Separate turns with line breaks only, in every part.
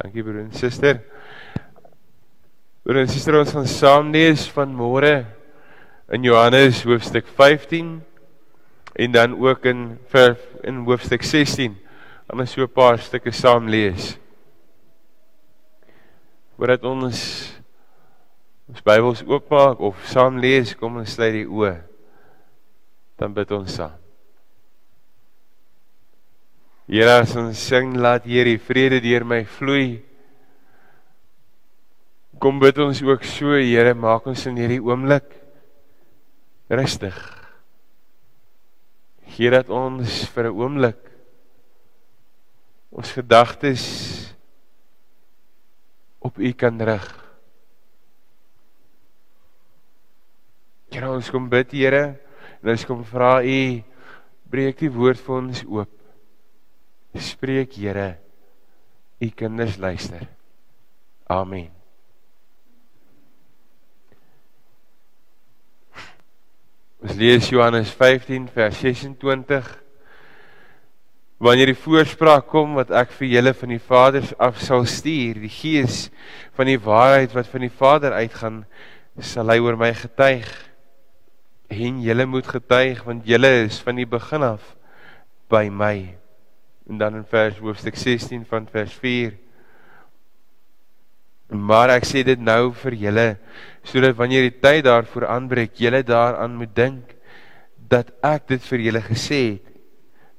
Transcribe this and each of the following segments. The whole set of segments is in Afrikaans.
Dankie broer en suster. Broer en suster, ons gaan saam lees van môre in Johannes hoofstuk 15 en dan ook in in hoofstuk 16. Anders so 'n paar stukke saam lees. Voordat ons ons Bybels oopmaak of saam lees, kom ons sluit die oë. Dan bid ons saam. Here as ons sing laat hierdie vrede deur my vloei. Kom bid ons ook so Here maak ons in hierdie oomblik rustig. Hier dat ons vir 'n oomblik ons gedagtes op U kan rig. Here ons kom bid Here en ons kom vra U breek die woord vir ons oop. Spreek Here, u kinders luister. Amen. Ons lees Johannes 15 vers 26. Wanneer die voorspraak kom wat ek vir julle van die Vader af sal stuur, die Gees van die waarheid wat van die Vader uitgaan, sal hy oor my getuig. En julle moet getuig want julle is van die begin af by my en dan in vers hoofstuk 16 van vers 4 Maar ek sê dit nou vir julle sodat wanneer die tyd daarvoor aanbreek, julle daaraan moet dink dat ek dit vir julle gesê het.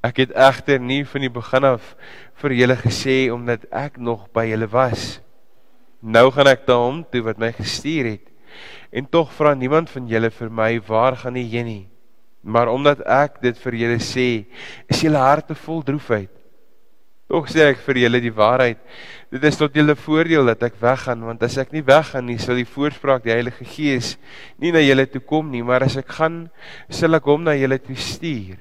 Ek het egter nie van die begin af vir julle gesê omdat ek nog by julle was. Nou gaan ek na hom toe wat my gestuur het. En tog vra niemand van julle vir my waar gaan jy heen nie. Maar omdat ek dit vir julle sê, is julle harte vol droefheid. Tog sê ek vir julle die waarheid. Dit is tot julle voordeel dat ek weggaan, want as ek nie weggaan nie, sal die voorspraak die Heilige Gees nie na julle toe kom nie, maar as ek gaan, sal ek hom na julle toe stuur.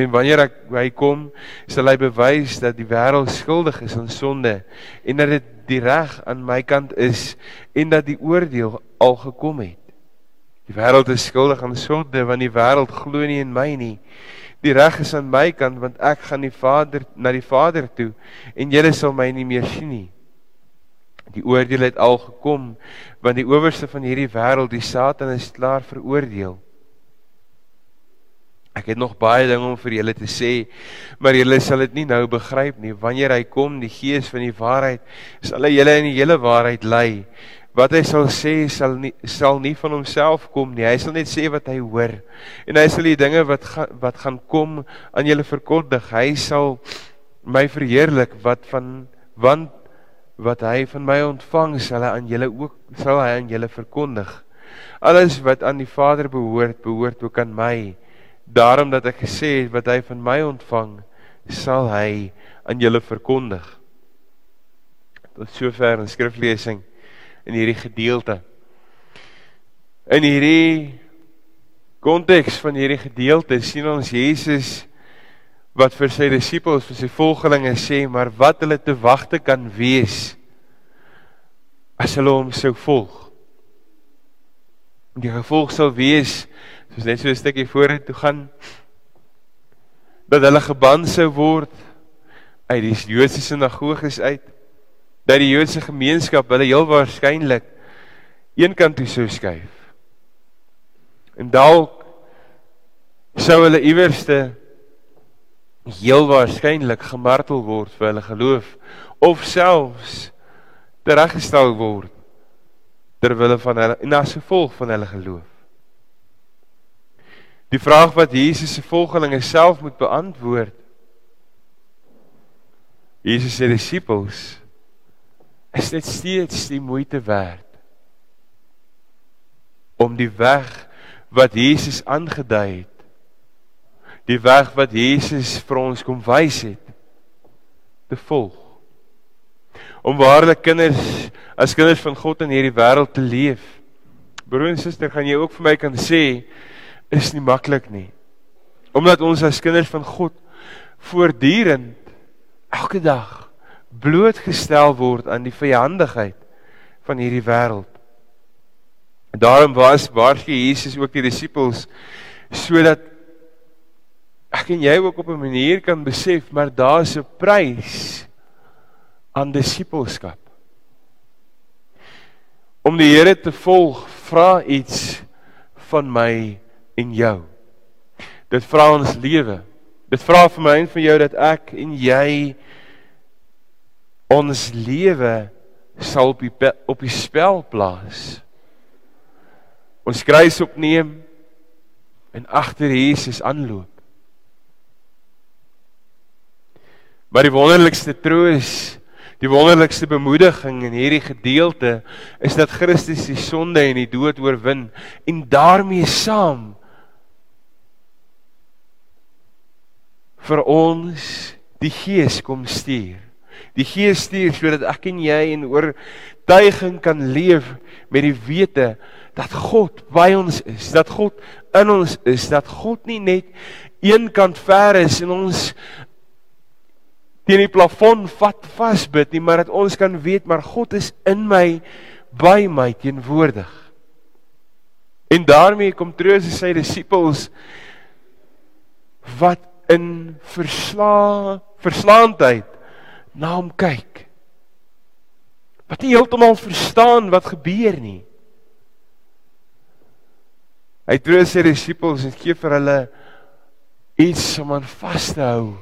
En wanneer ek hy kom, sal hy bewys dat die wêreld skuldig is aan sonde en dat dit die reg aan my kant is en dat die oordeel al gekom het. Die wêreld is skuldig aan sonde want die wêreld glo nie in my nie. Die reg is aan my kant want ek gaan die Vader na die Vader toe en julle sal my nie meer sien nie. Die oordeel het al gekom want die owerste van hierdie wêreld, die Satan is klaar veroordeel. Ek het nog baie dinge om vir julle te sê, maar julle sal dit nie nou begryp nie. Wanneer hy kom, die Gees van die waarheid, sal hy julle in die hele waarheid lei wat hy sal sê sal nie sal nie van homself kom nie. Hy sal net sê wat hy hoor. En hy sal die dinge wat ga, wat gaan kom aan julle verkondig. Hy sal my verheerlik wat van want wat hy van my ontvang sal hy aan julle ook sal hy aan julle verkondig. Alles wat aan die Vader behoort, behoort ook aan my. Daarom dat ek gesê het wat hy van my ontvang, sal hy aan julle verkondig. Tot sover 'n skriflesing in hierdie gedeelte. In hierdie konteks van hierdie gedeelte sien ons Jesus wat vir sy disippels, vir sy volgelinge sê, maar wat hulle te wagte kan wees as hulle hom sou volg. Die gevolg sal wees soos net so 'n stukkie vorentoe gaan dat hulle geban sou word uit die Joodse sinagoges uit dat die Joodse gemeenskap hulle heel waarskynlik een kant toe sou skuif. En dalk sou hulle iewerste heel waarskynlik gemartel word vir hulle geloof of selfs tereggestel word ter wille van hulle en as gevolg van hulle geloof. Die vraag wat Jesus se volgelinge self moet beantwoord. Jesus se disippels is dit steeds die moeite werd om die weg wat Jesus aangedui het die weg wat Jesus vir ons kom wys het te volg? Om waarlik kinders as kinders van God in hierdie wêreld te leef. Broer en suster gaan jy ook vir my kan sê is nie maklik nie. Omdat ons as kinders van God voortdurend elke dag blootgestel word aan die vyandigheid van hierdie wêreld. Daarom was waarsku Jesus ook die disippels sodat ek en jy ook op 'n manier kan besef maar daar's 'n prys aan disippelskap. Om die Here te volg vra iets van my en jou. Dit vra ons lewe. Dit vra vir my en vir jou dat ek en jy ons lewe sal op die op die spel plaas. Ons kruis opneem en agter Jesus aanloop. Maar die wonderlikste troos, die wonderlikste bemoediging in hierdie gedeelte is dat Christus die sonde en die dood oorwin en daarmee saam vir ons die Gees kom stuur. Die Gees stuur sodat ek en jy in oortuiging kan leef met die wete dat God by ons is, dat God in ons is, dat God nie net een kant ver is en ons teen die plafon vat vasbyt nie, maar dat ons kan weet maar God is in my by my teenwoordig. En daarmee kom troos sy disippels wat in versla verslaandheid na hom kyk. Wat nie heeltemal verstaan wat gebeur nie. Hy troos sy disippels en gee vir hulle iets om aan vas te hou.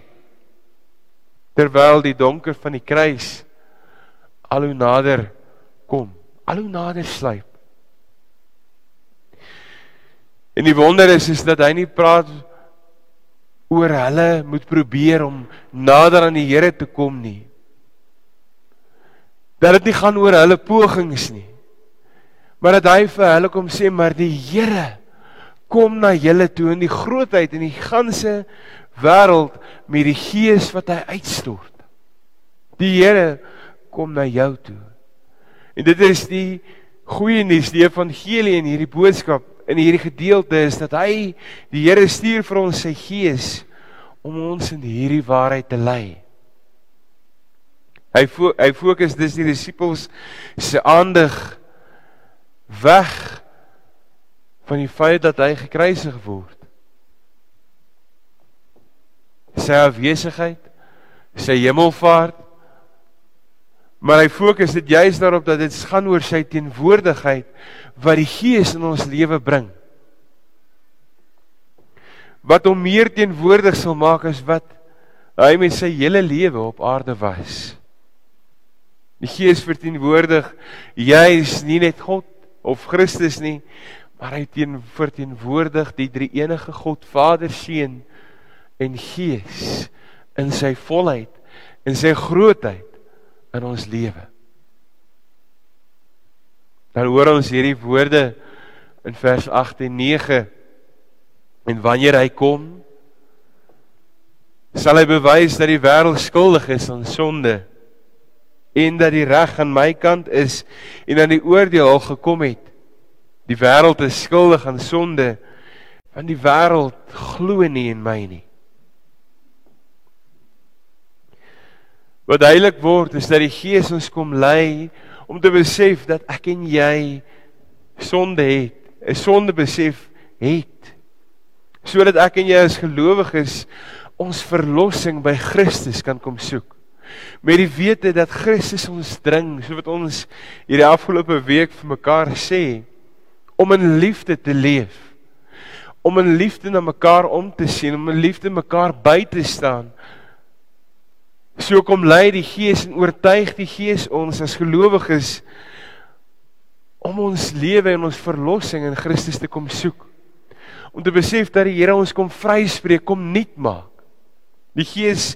Terwyl die donker van die kruis al hoe nader kom, al hoe nader sluip. En die wonder is is dat hy nie praat oor hulle moet probeer om nader aan die Here te kom nie. Dat dit nie gaan oor hulle pogings nie. Maar dat hy vir hulle kom sê maar die Here kom na julle toe in die grootheid en die ganse wêreld met die gees wat hy uitstort. Die Here kom na jou toe. En dit is die goeie nuus, die evangelie en hierdie boodskap in hierdie gedeelte is dat hy die Here stuur vir ons sy gees om ons in hierdie waarheid te lei. Hy fo hy fokus dis die disippels se aandag weg van die feit dat hy gekruisig word. Sy afwesigheid, sy hemelvaart. Maar hy fokus dit juis daarop dat dit gaan oor sy teenwoordigheid wat die Gees in ons lewe bring. Wat hom meer teenwoordig sal maak as wat hy met sy hele lewe op aarde was. Die Gees verteenwoordig juis nie net God of Christus nie, maar hy teen verteenwoordig die drie enige God Vader, Seun en Gees in sy volheid en sy grootheid in ons lewe. Dan hoor ons hierdie woorde in vers 8 en 9 en wanneer hy kom sal hy bewys dat die wêreld skuldig is aan sonde en dat die reg aan my kant is en aan die oordeel al gekom het Die wêreld is skuldig aan sonde want die wêreld glo nie in my nie. Wat duidelik word is dat die Gees ons kom lei om te besef dat ek en jy sonde het, 'n sonde besef het. Sodat ek en jy as gelowiges ons verlossing by Christus kan kom soek. Met die wete dat Christus ons dring, so wat ons hierdie afgelope week vir mekaar sê, om in liefde te leef. Om in liefde na mekaar om te sien, om in liefde mekaar by te staan. So kom lei die Gees en oortuig die Gees ons as gelowiges om ons lewe en ons verlossing in Christus te kom soek. Om te besef dat die Here ons kom vryspreek, kom nuut maak. Die Gees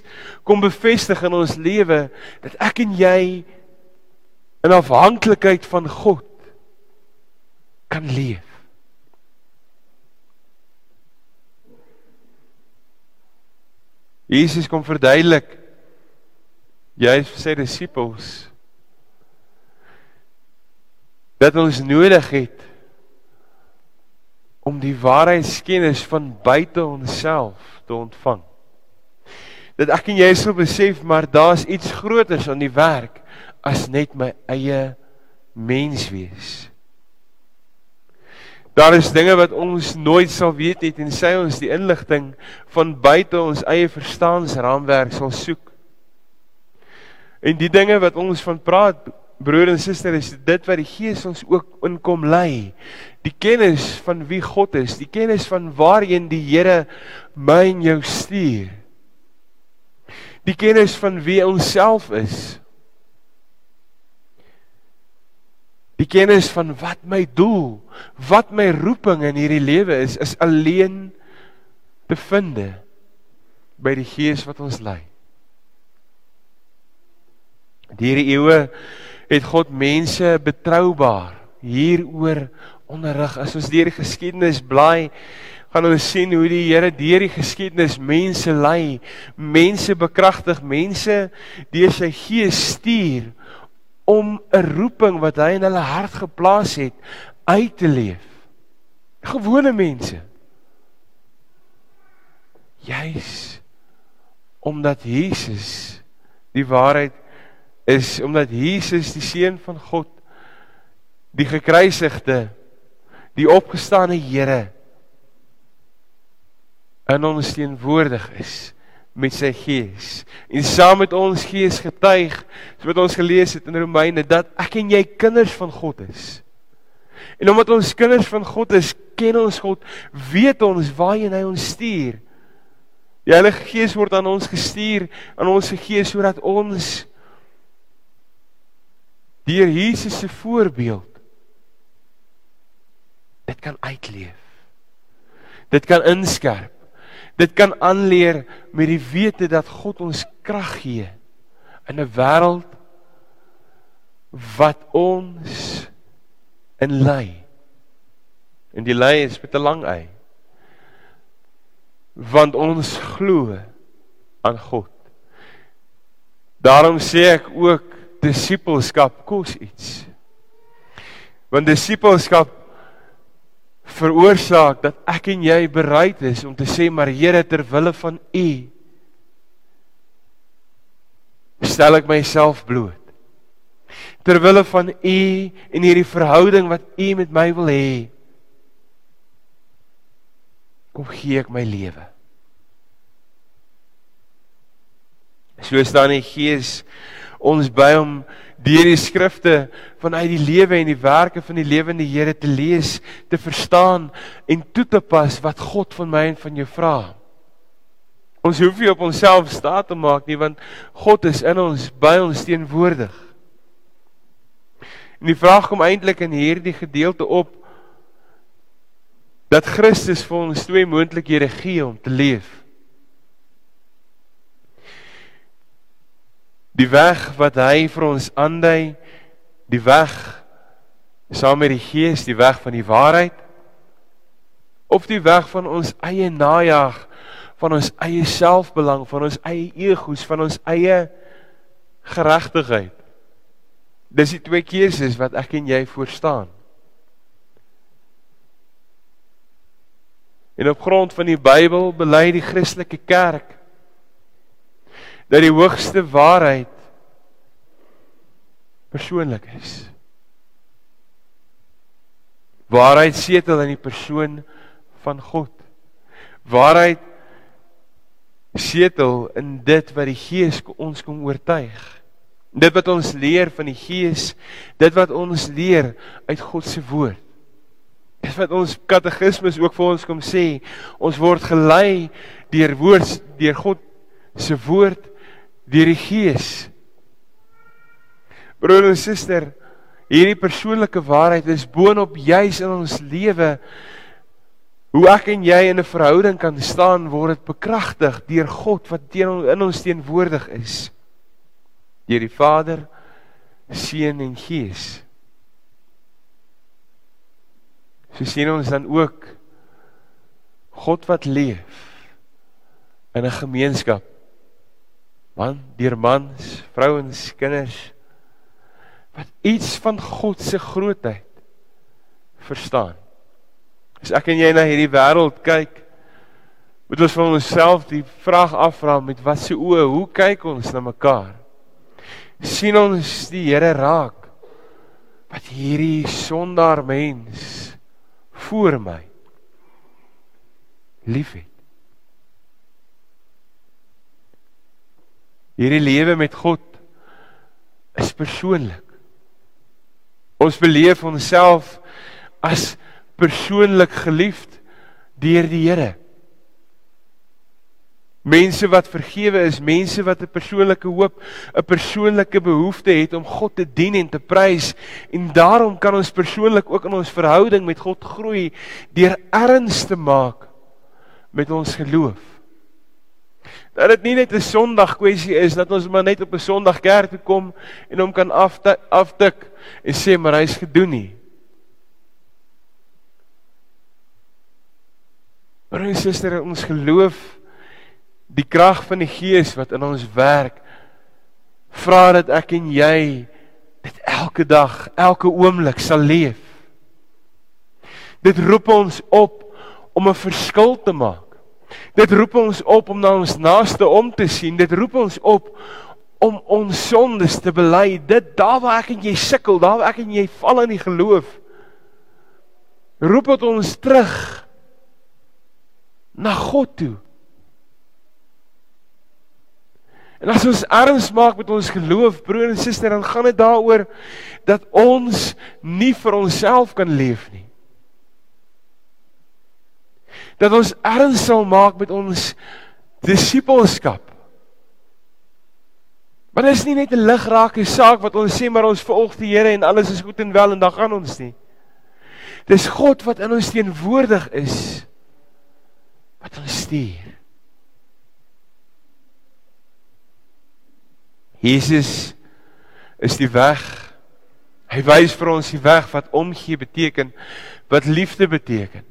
kom bevestig in ons lewe dat ek en jy in afhanklikheid van God kan leef. Jesus kom verduidelik jy sy disippels dat ons nodig het om die waarheidskennis van buite onsself te ontvang. Dat ek en jy sou besef maar daar's iets groters aan die werk as net my eie mens wees. Daar is dinge wat ons nooit sal weet nie tensy ons die inligting van buite ons eie verstaansraamwerk sal soek. En die dinge wat ons van praat, broer en suster, is dit wat die Gees ons ook inkom lei. Die kennis van wie God is, die kennis van waarheen die Here my en jou stuur. Die kennis van wie ons self is. Die kennis van wat my doel, wat my roeping in hierdie lewe is, is alleen te vind by die Gees wat ons lei. Hierdie eeue het God mense betroubaar hieroor onderrig. As ons deur die geskiedenis blaai, gaan ons sien hoe die Here deur die geskiedenis mense lei, mense bekragtig, mense deur sy gees stuur om 'n roeping wat hy in hulle hart geplaas het uit te leef. Gewone mense. Juis omdat Jesus die waarheid is omdat Jesus die seun van God die gekruisigde die opgestane Here in ons teenwoordig is met sy gees. En saam met ons gees getuig so wat ons gelees het in Romeine dat ek en jy kinders van God is. En omdat ons kinders van God is ken ons God weet ons waarheen hy ons stuur. Die Heilige Gees word aan ons gestuur aan ons gees sodat ons deur Jesus se voorbeeld dit kan uitleef. Dit kan inskerp. Dit kan aanleer met die wete dat God ons krag gee in 'n wêreld wat ons in lei. En die lei is met 'n lang ei. Want ons glo aan God. Daarom sê ek ook disipelskap kos iets. Want disipelskap veroorsaak dat ek en jy bereid is om te sê maar Here ter wille van U stel ek myself bloot. Ter wille van U en hierdie verhouding wat U met my wil hê. Kom gee ek my lewe. So staan die Gees ons by om deur die skrifte vanuit die lewe en die werke van die lewende Here te lees, te verstaan en toe te pas wat God van my en van jou vra. Ons hoef nie op onsself staat te maak nie want God is in ons by ons teenwoordig. En die vraag kom eintlik in hierdie gedeelte op dat Christus vir ons twee moontlikhede gee om te leef. Die weg wat hy vir ons aandui, die weg saam met die Gees, die weg van die waarheid of die weg van ons eie najag, van ons eie selfbelang, van ons eie egos, van ons eie geregtigheid. Dis die twee keuses wat ek en jy voor staan. En op grond van die Bybel bely die Christelike kerk dat die hoogste waarheid persoonlik is. Waarheid setel in die persoon van God. Waarheid setel in dit wat die Gees ons kom oortuig. Dit wat ons leer van die Gees, dit wat ons leer uit God se woord. Dis wat ons katekismes ook vir ons kom sê, ons word gelei deur woord deur God se woord deur die Gees. Broer en suster, hierdie persoonlike waarheid is boonop juis in ons lewe hoe ek en jy in 'n verhouding kan staan word dit bekragtig deur God wat teen in ons teenwoordig is. Deur die Vader, Seun en Gees. So sien ons dan ook God wat leef in 'n gemeenskap man, deur mans, vrouens, kinders wat iets van God se grootheid verstaan. As ek en jy na hierdie wêreld kyk, moet ons vir onsself die vraag afvra met wat se oë, hoe kyk ons na mekaar? sien ons die Here raak wat hierdie sondaar mens voor my liefhet. Hierdie lewe met God is persoonlik. Ons beleef onsself as persoonlik geliefd deur die Here. Mense wat vergewe is, mense wat 'n persoonlike hoop, 'n persoonlike behoefte het om God te dien en te prys en daarom kan ons persoonlik ook in ons verhouding met God groei deur erns te maak met ons geloof. Dat dit nie net 'n Sondag kwessie is dat ons maar net op 'n Sondag kerk toe kom en hom kan aftik en sê maar hy's gedoen nie. Broer en suster, ons geloof die krag van die Gees wat in ons werk vra dat ek en jy dit elke dag, elke oomblik sal leef. Dit roep ons op om 'n verskil te maak. Dit roep ons op om na ons naaste om te sien. Dit roep ons op om ons sondes te bely. Dit daar waar ek en jy sukkel, daar waar ek en jy val in die geloof. Roep dit ons terug na God toe. En as ons erns maak met ons geloof, broer en suster, dan gaan dit daaroor dat ons nie vir onsself kan leef nie. Dat ons erns sal maak met ons disippelskap. Maar dit is nie net 'n ligrake saak wat ons sê maar ons volg die Here en alles is goed en wel en dan gaan ons nie. Dis God wat in ons teenwoordig is wat ons stuur. Jesus is die weg. Hy wys vir ons die weg wat omgee beteken, wat liefde beteken.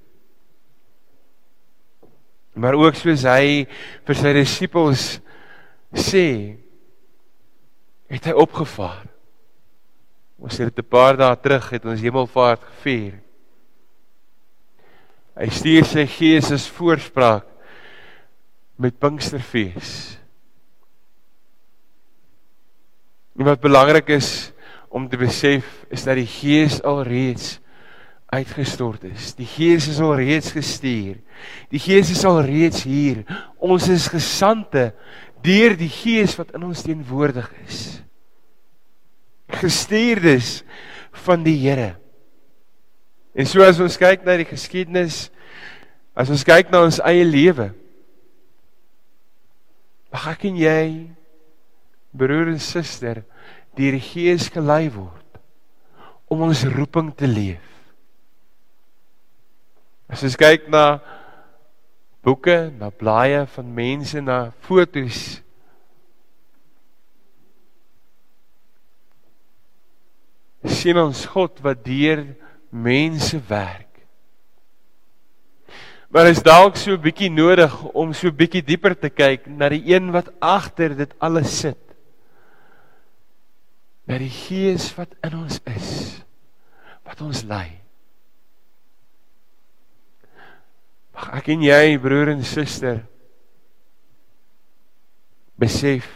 Maar ook soos hy vir sy disippels sê, het hy opgevaar. Ons het dit 'n paar dae terug het ons hemelvaart gevier. Hy stuur sy gees as voorspraak met Pinksterfees. En wat belangrik is om te besef is dat die Gees alreeds uitgestort is. Die Gees is alreeds gestuur. Die Gees is alreeds hier. Ons is gesande deur die Gees wat in ons teenwoordig is. Gestuurdes van die Here. En so as ons kyk na die geskiedenis, as ons kyk na ons eie lewe, mag ek en jy broer en suster deur die Gees gelei word om ons roeping te leef. As ons kyk na boeke, na blaaie van mense, na fotos sien ons God wat deur mense werk. Maar is dalk so 'n bietjie nodig om so 'n bietjie dieper te kyk na die een wat agter dit alles sit dat die Gees wat in ons is wat ons lei. Mag ek en jy broer en suster besef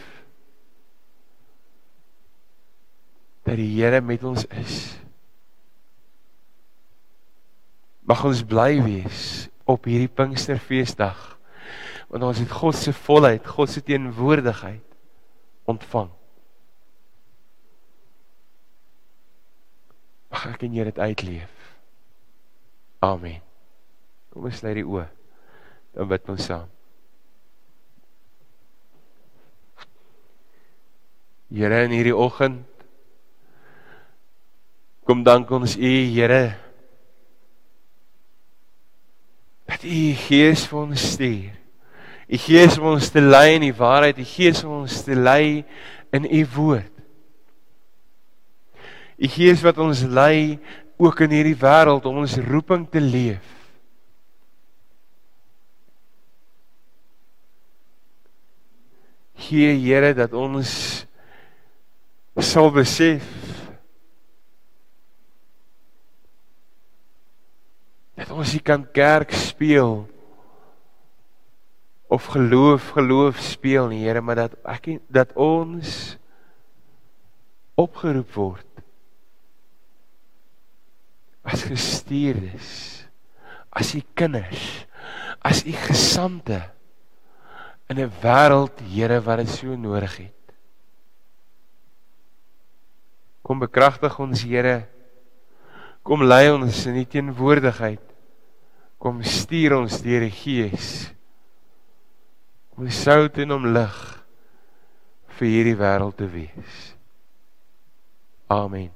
dat die Here met ons is. Mag ons bly wees op hierdie Pinksterfeesdag want ons het God se volheid, God se teenwoordigheid ontvang. Mag ek en jy dit uitleef. Amen. Kom ons sluit die oë. Dan bid ons saam. Here in hierdie oggend kom dank ons U Here dat U Gees vir ons stuur. U Gees om ons te lei in die waarheid, U Gees om ons te lei in U woord. U Gees wat ons lei ook in hierdie wêreld om ons roeping te leef. Hier Here dat ons sal besef dat ons nie kan kerk speel of geloof geloof speel nie Here maar dat ek dat ons opgeroep word as gestuurdes, as u kinders, as u gesande in 'n wêreld, Here, wat dit so nodig het. Kom bekragtig ons Here. Kom lei ons in die teenwoordigheid. Kom stuur ons deur die Gees. Om sout en om lig vir hierdie wêreld te wees. Amen.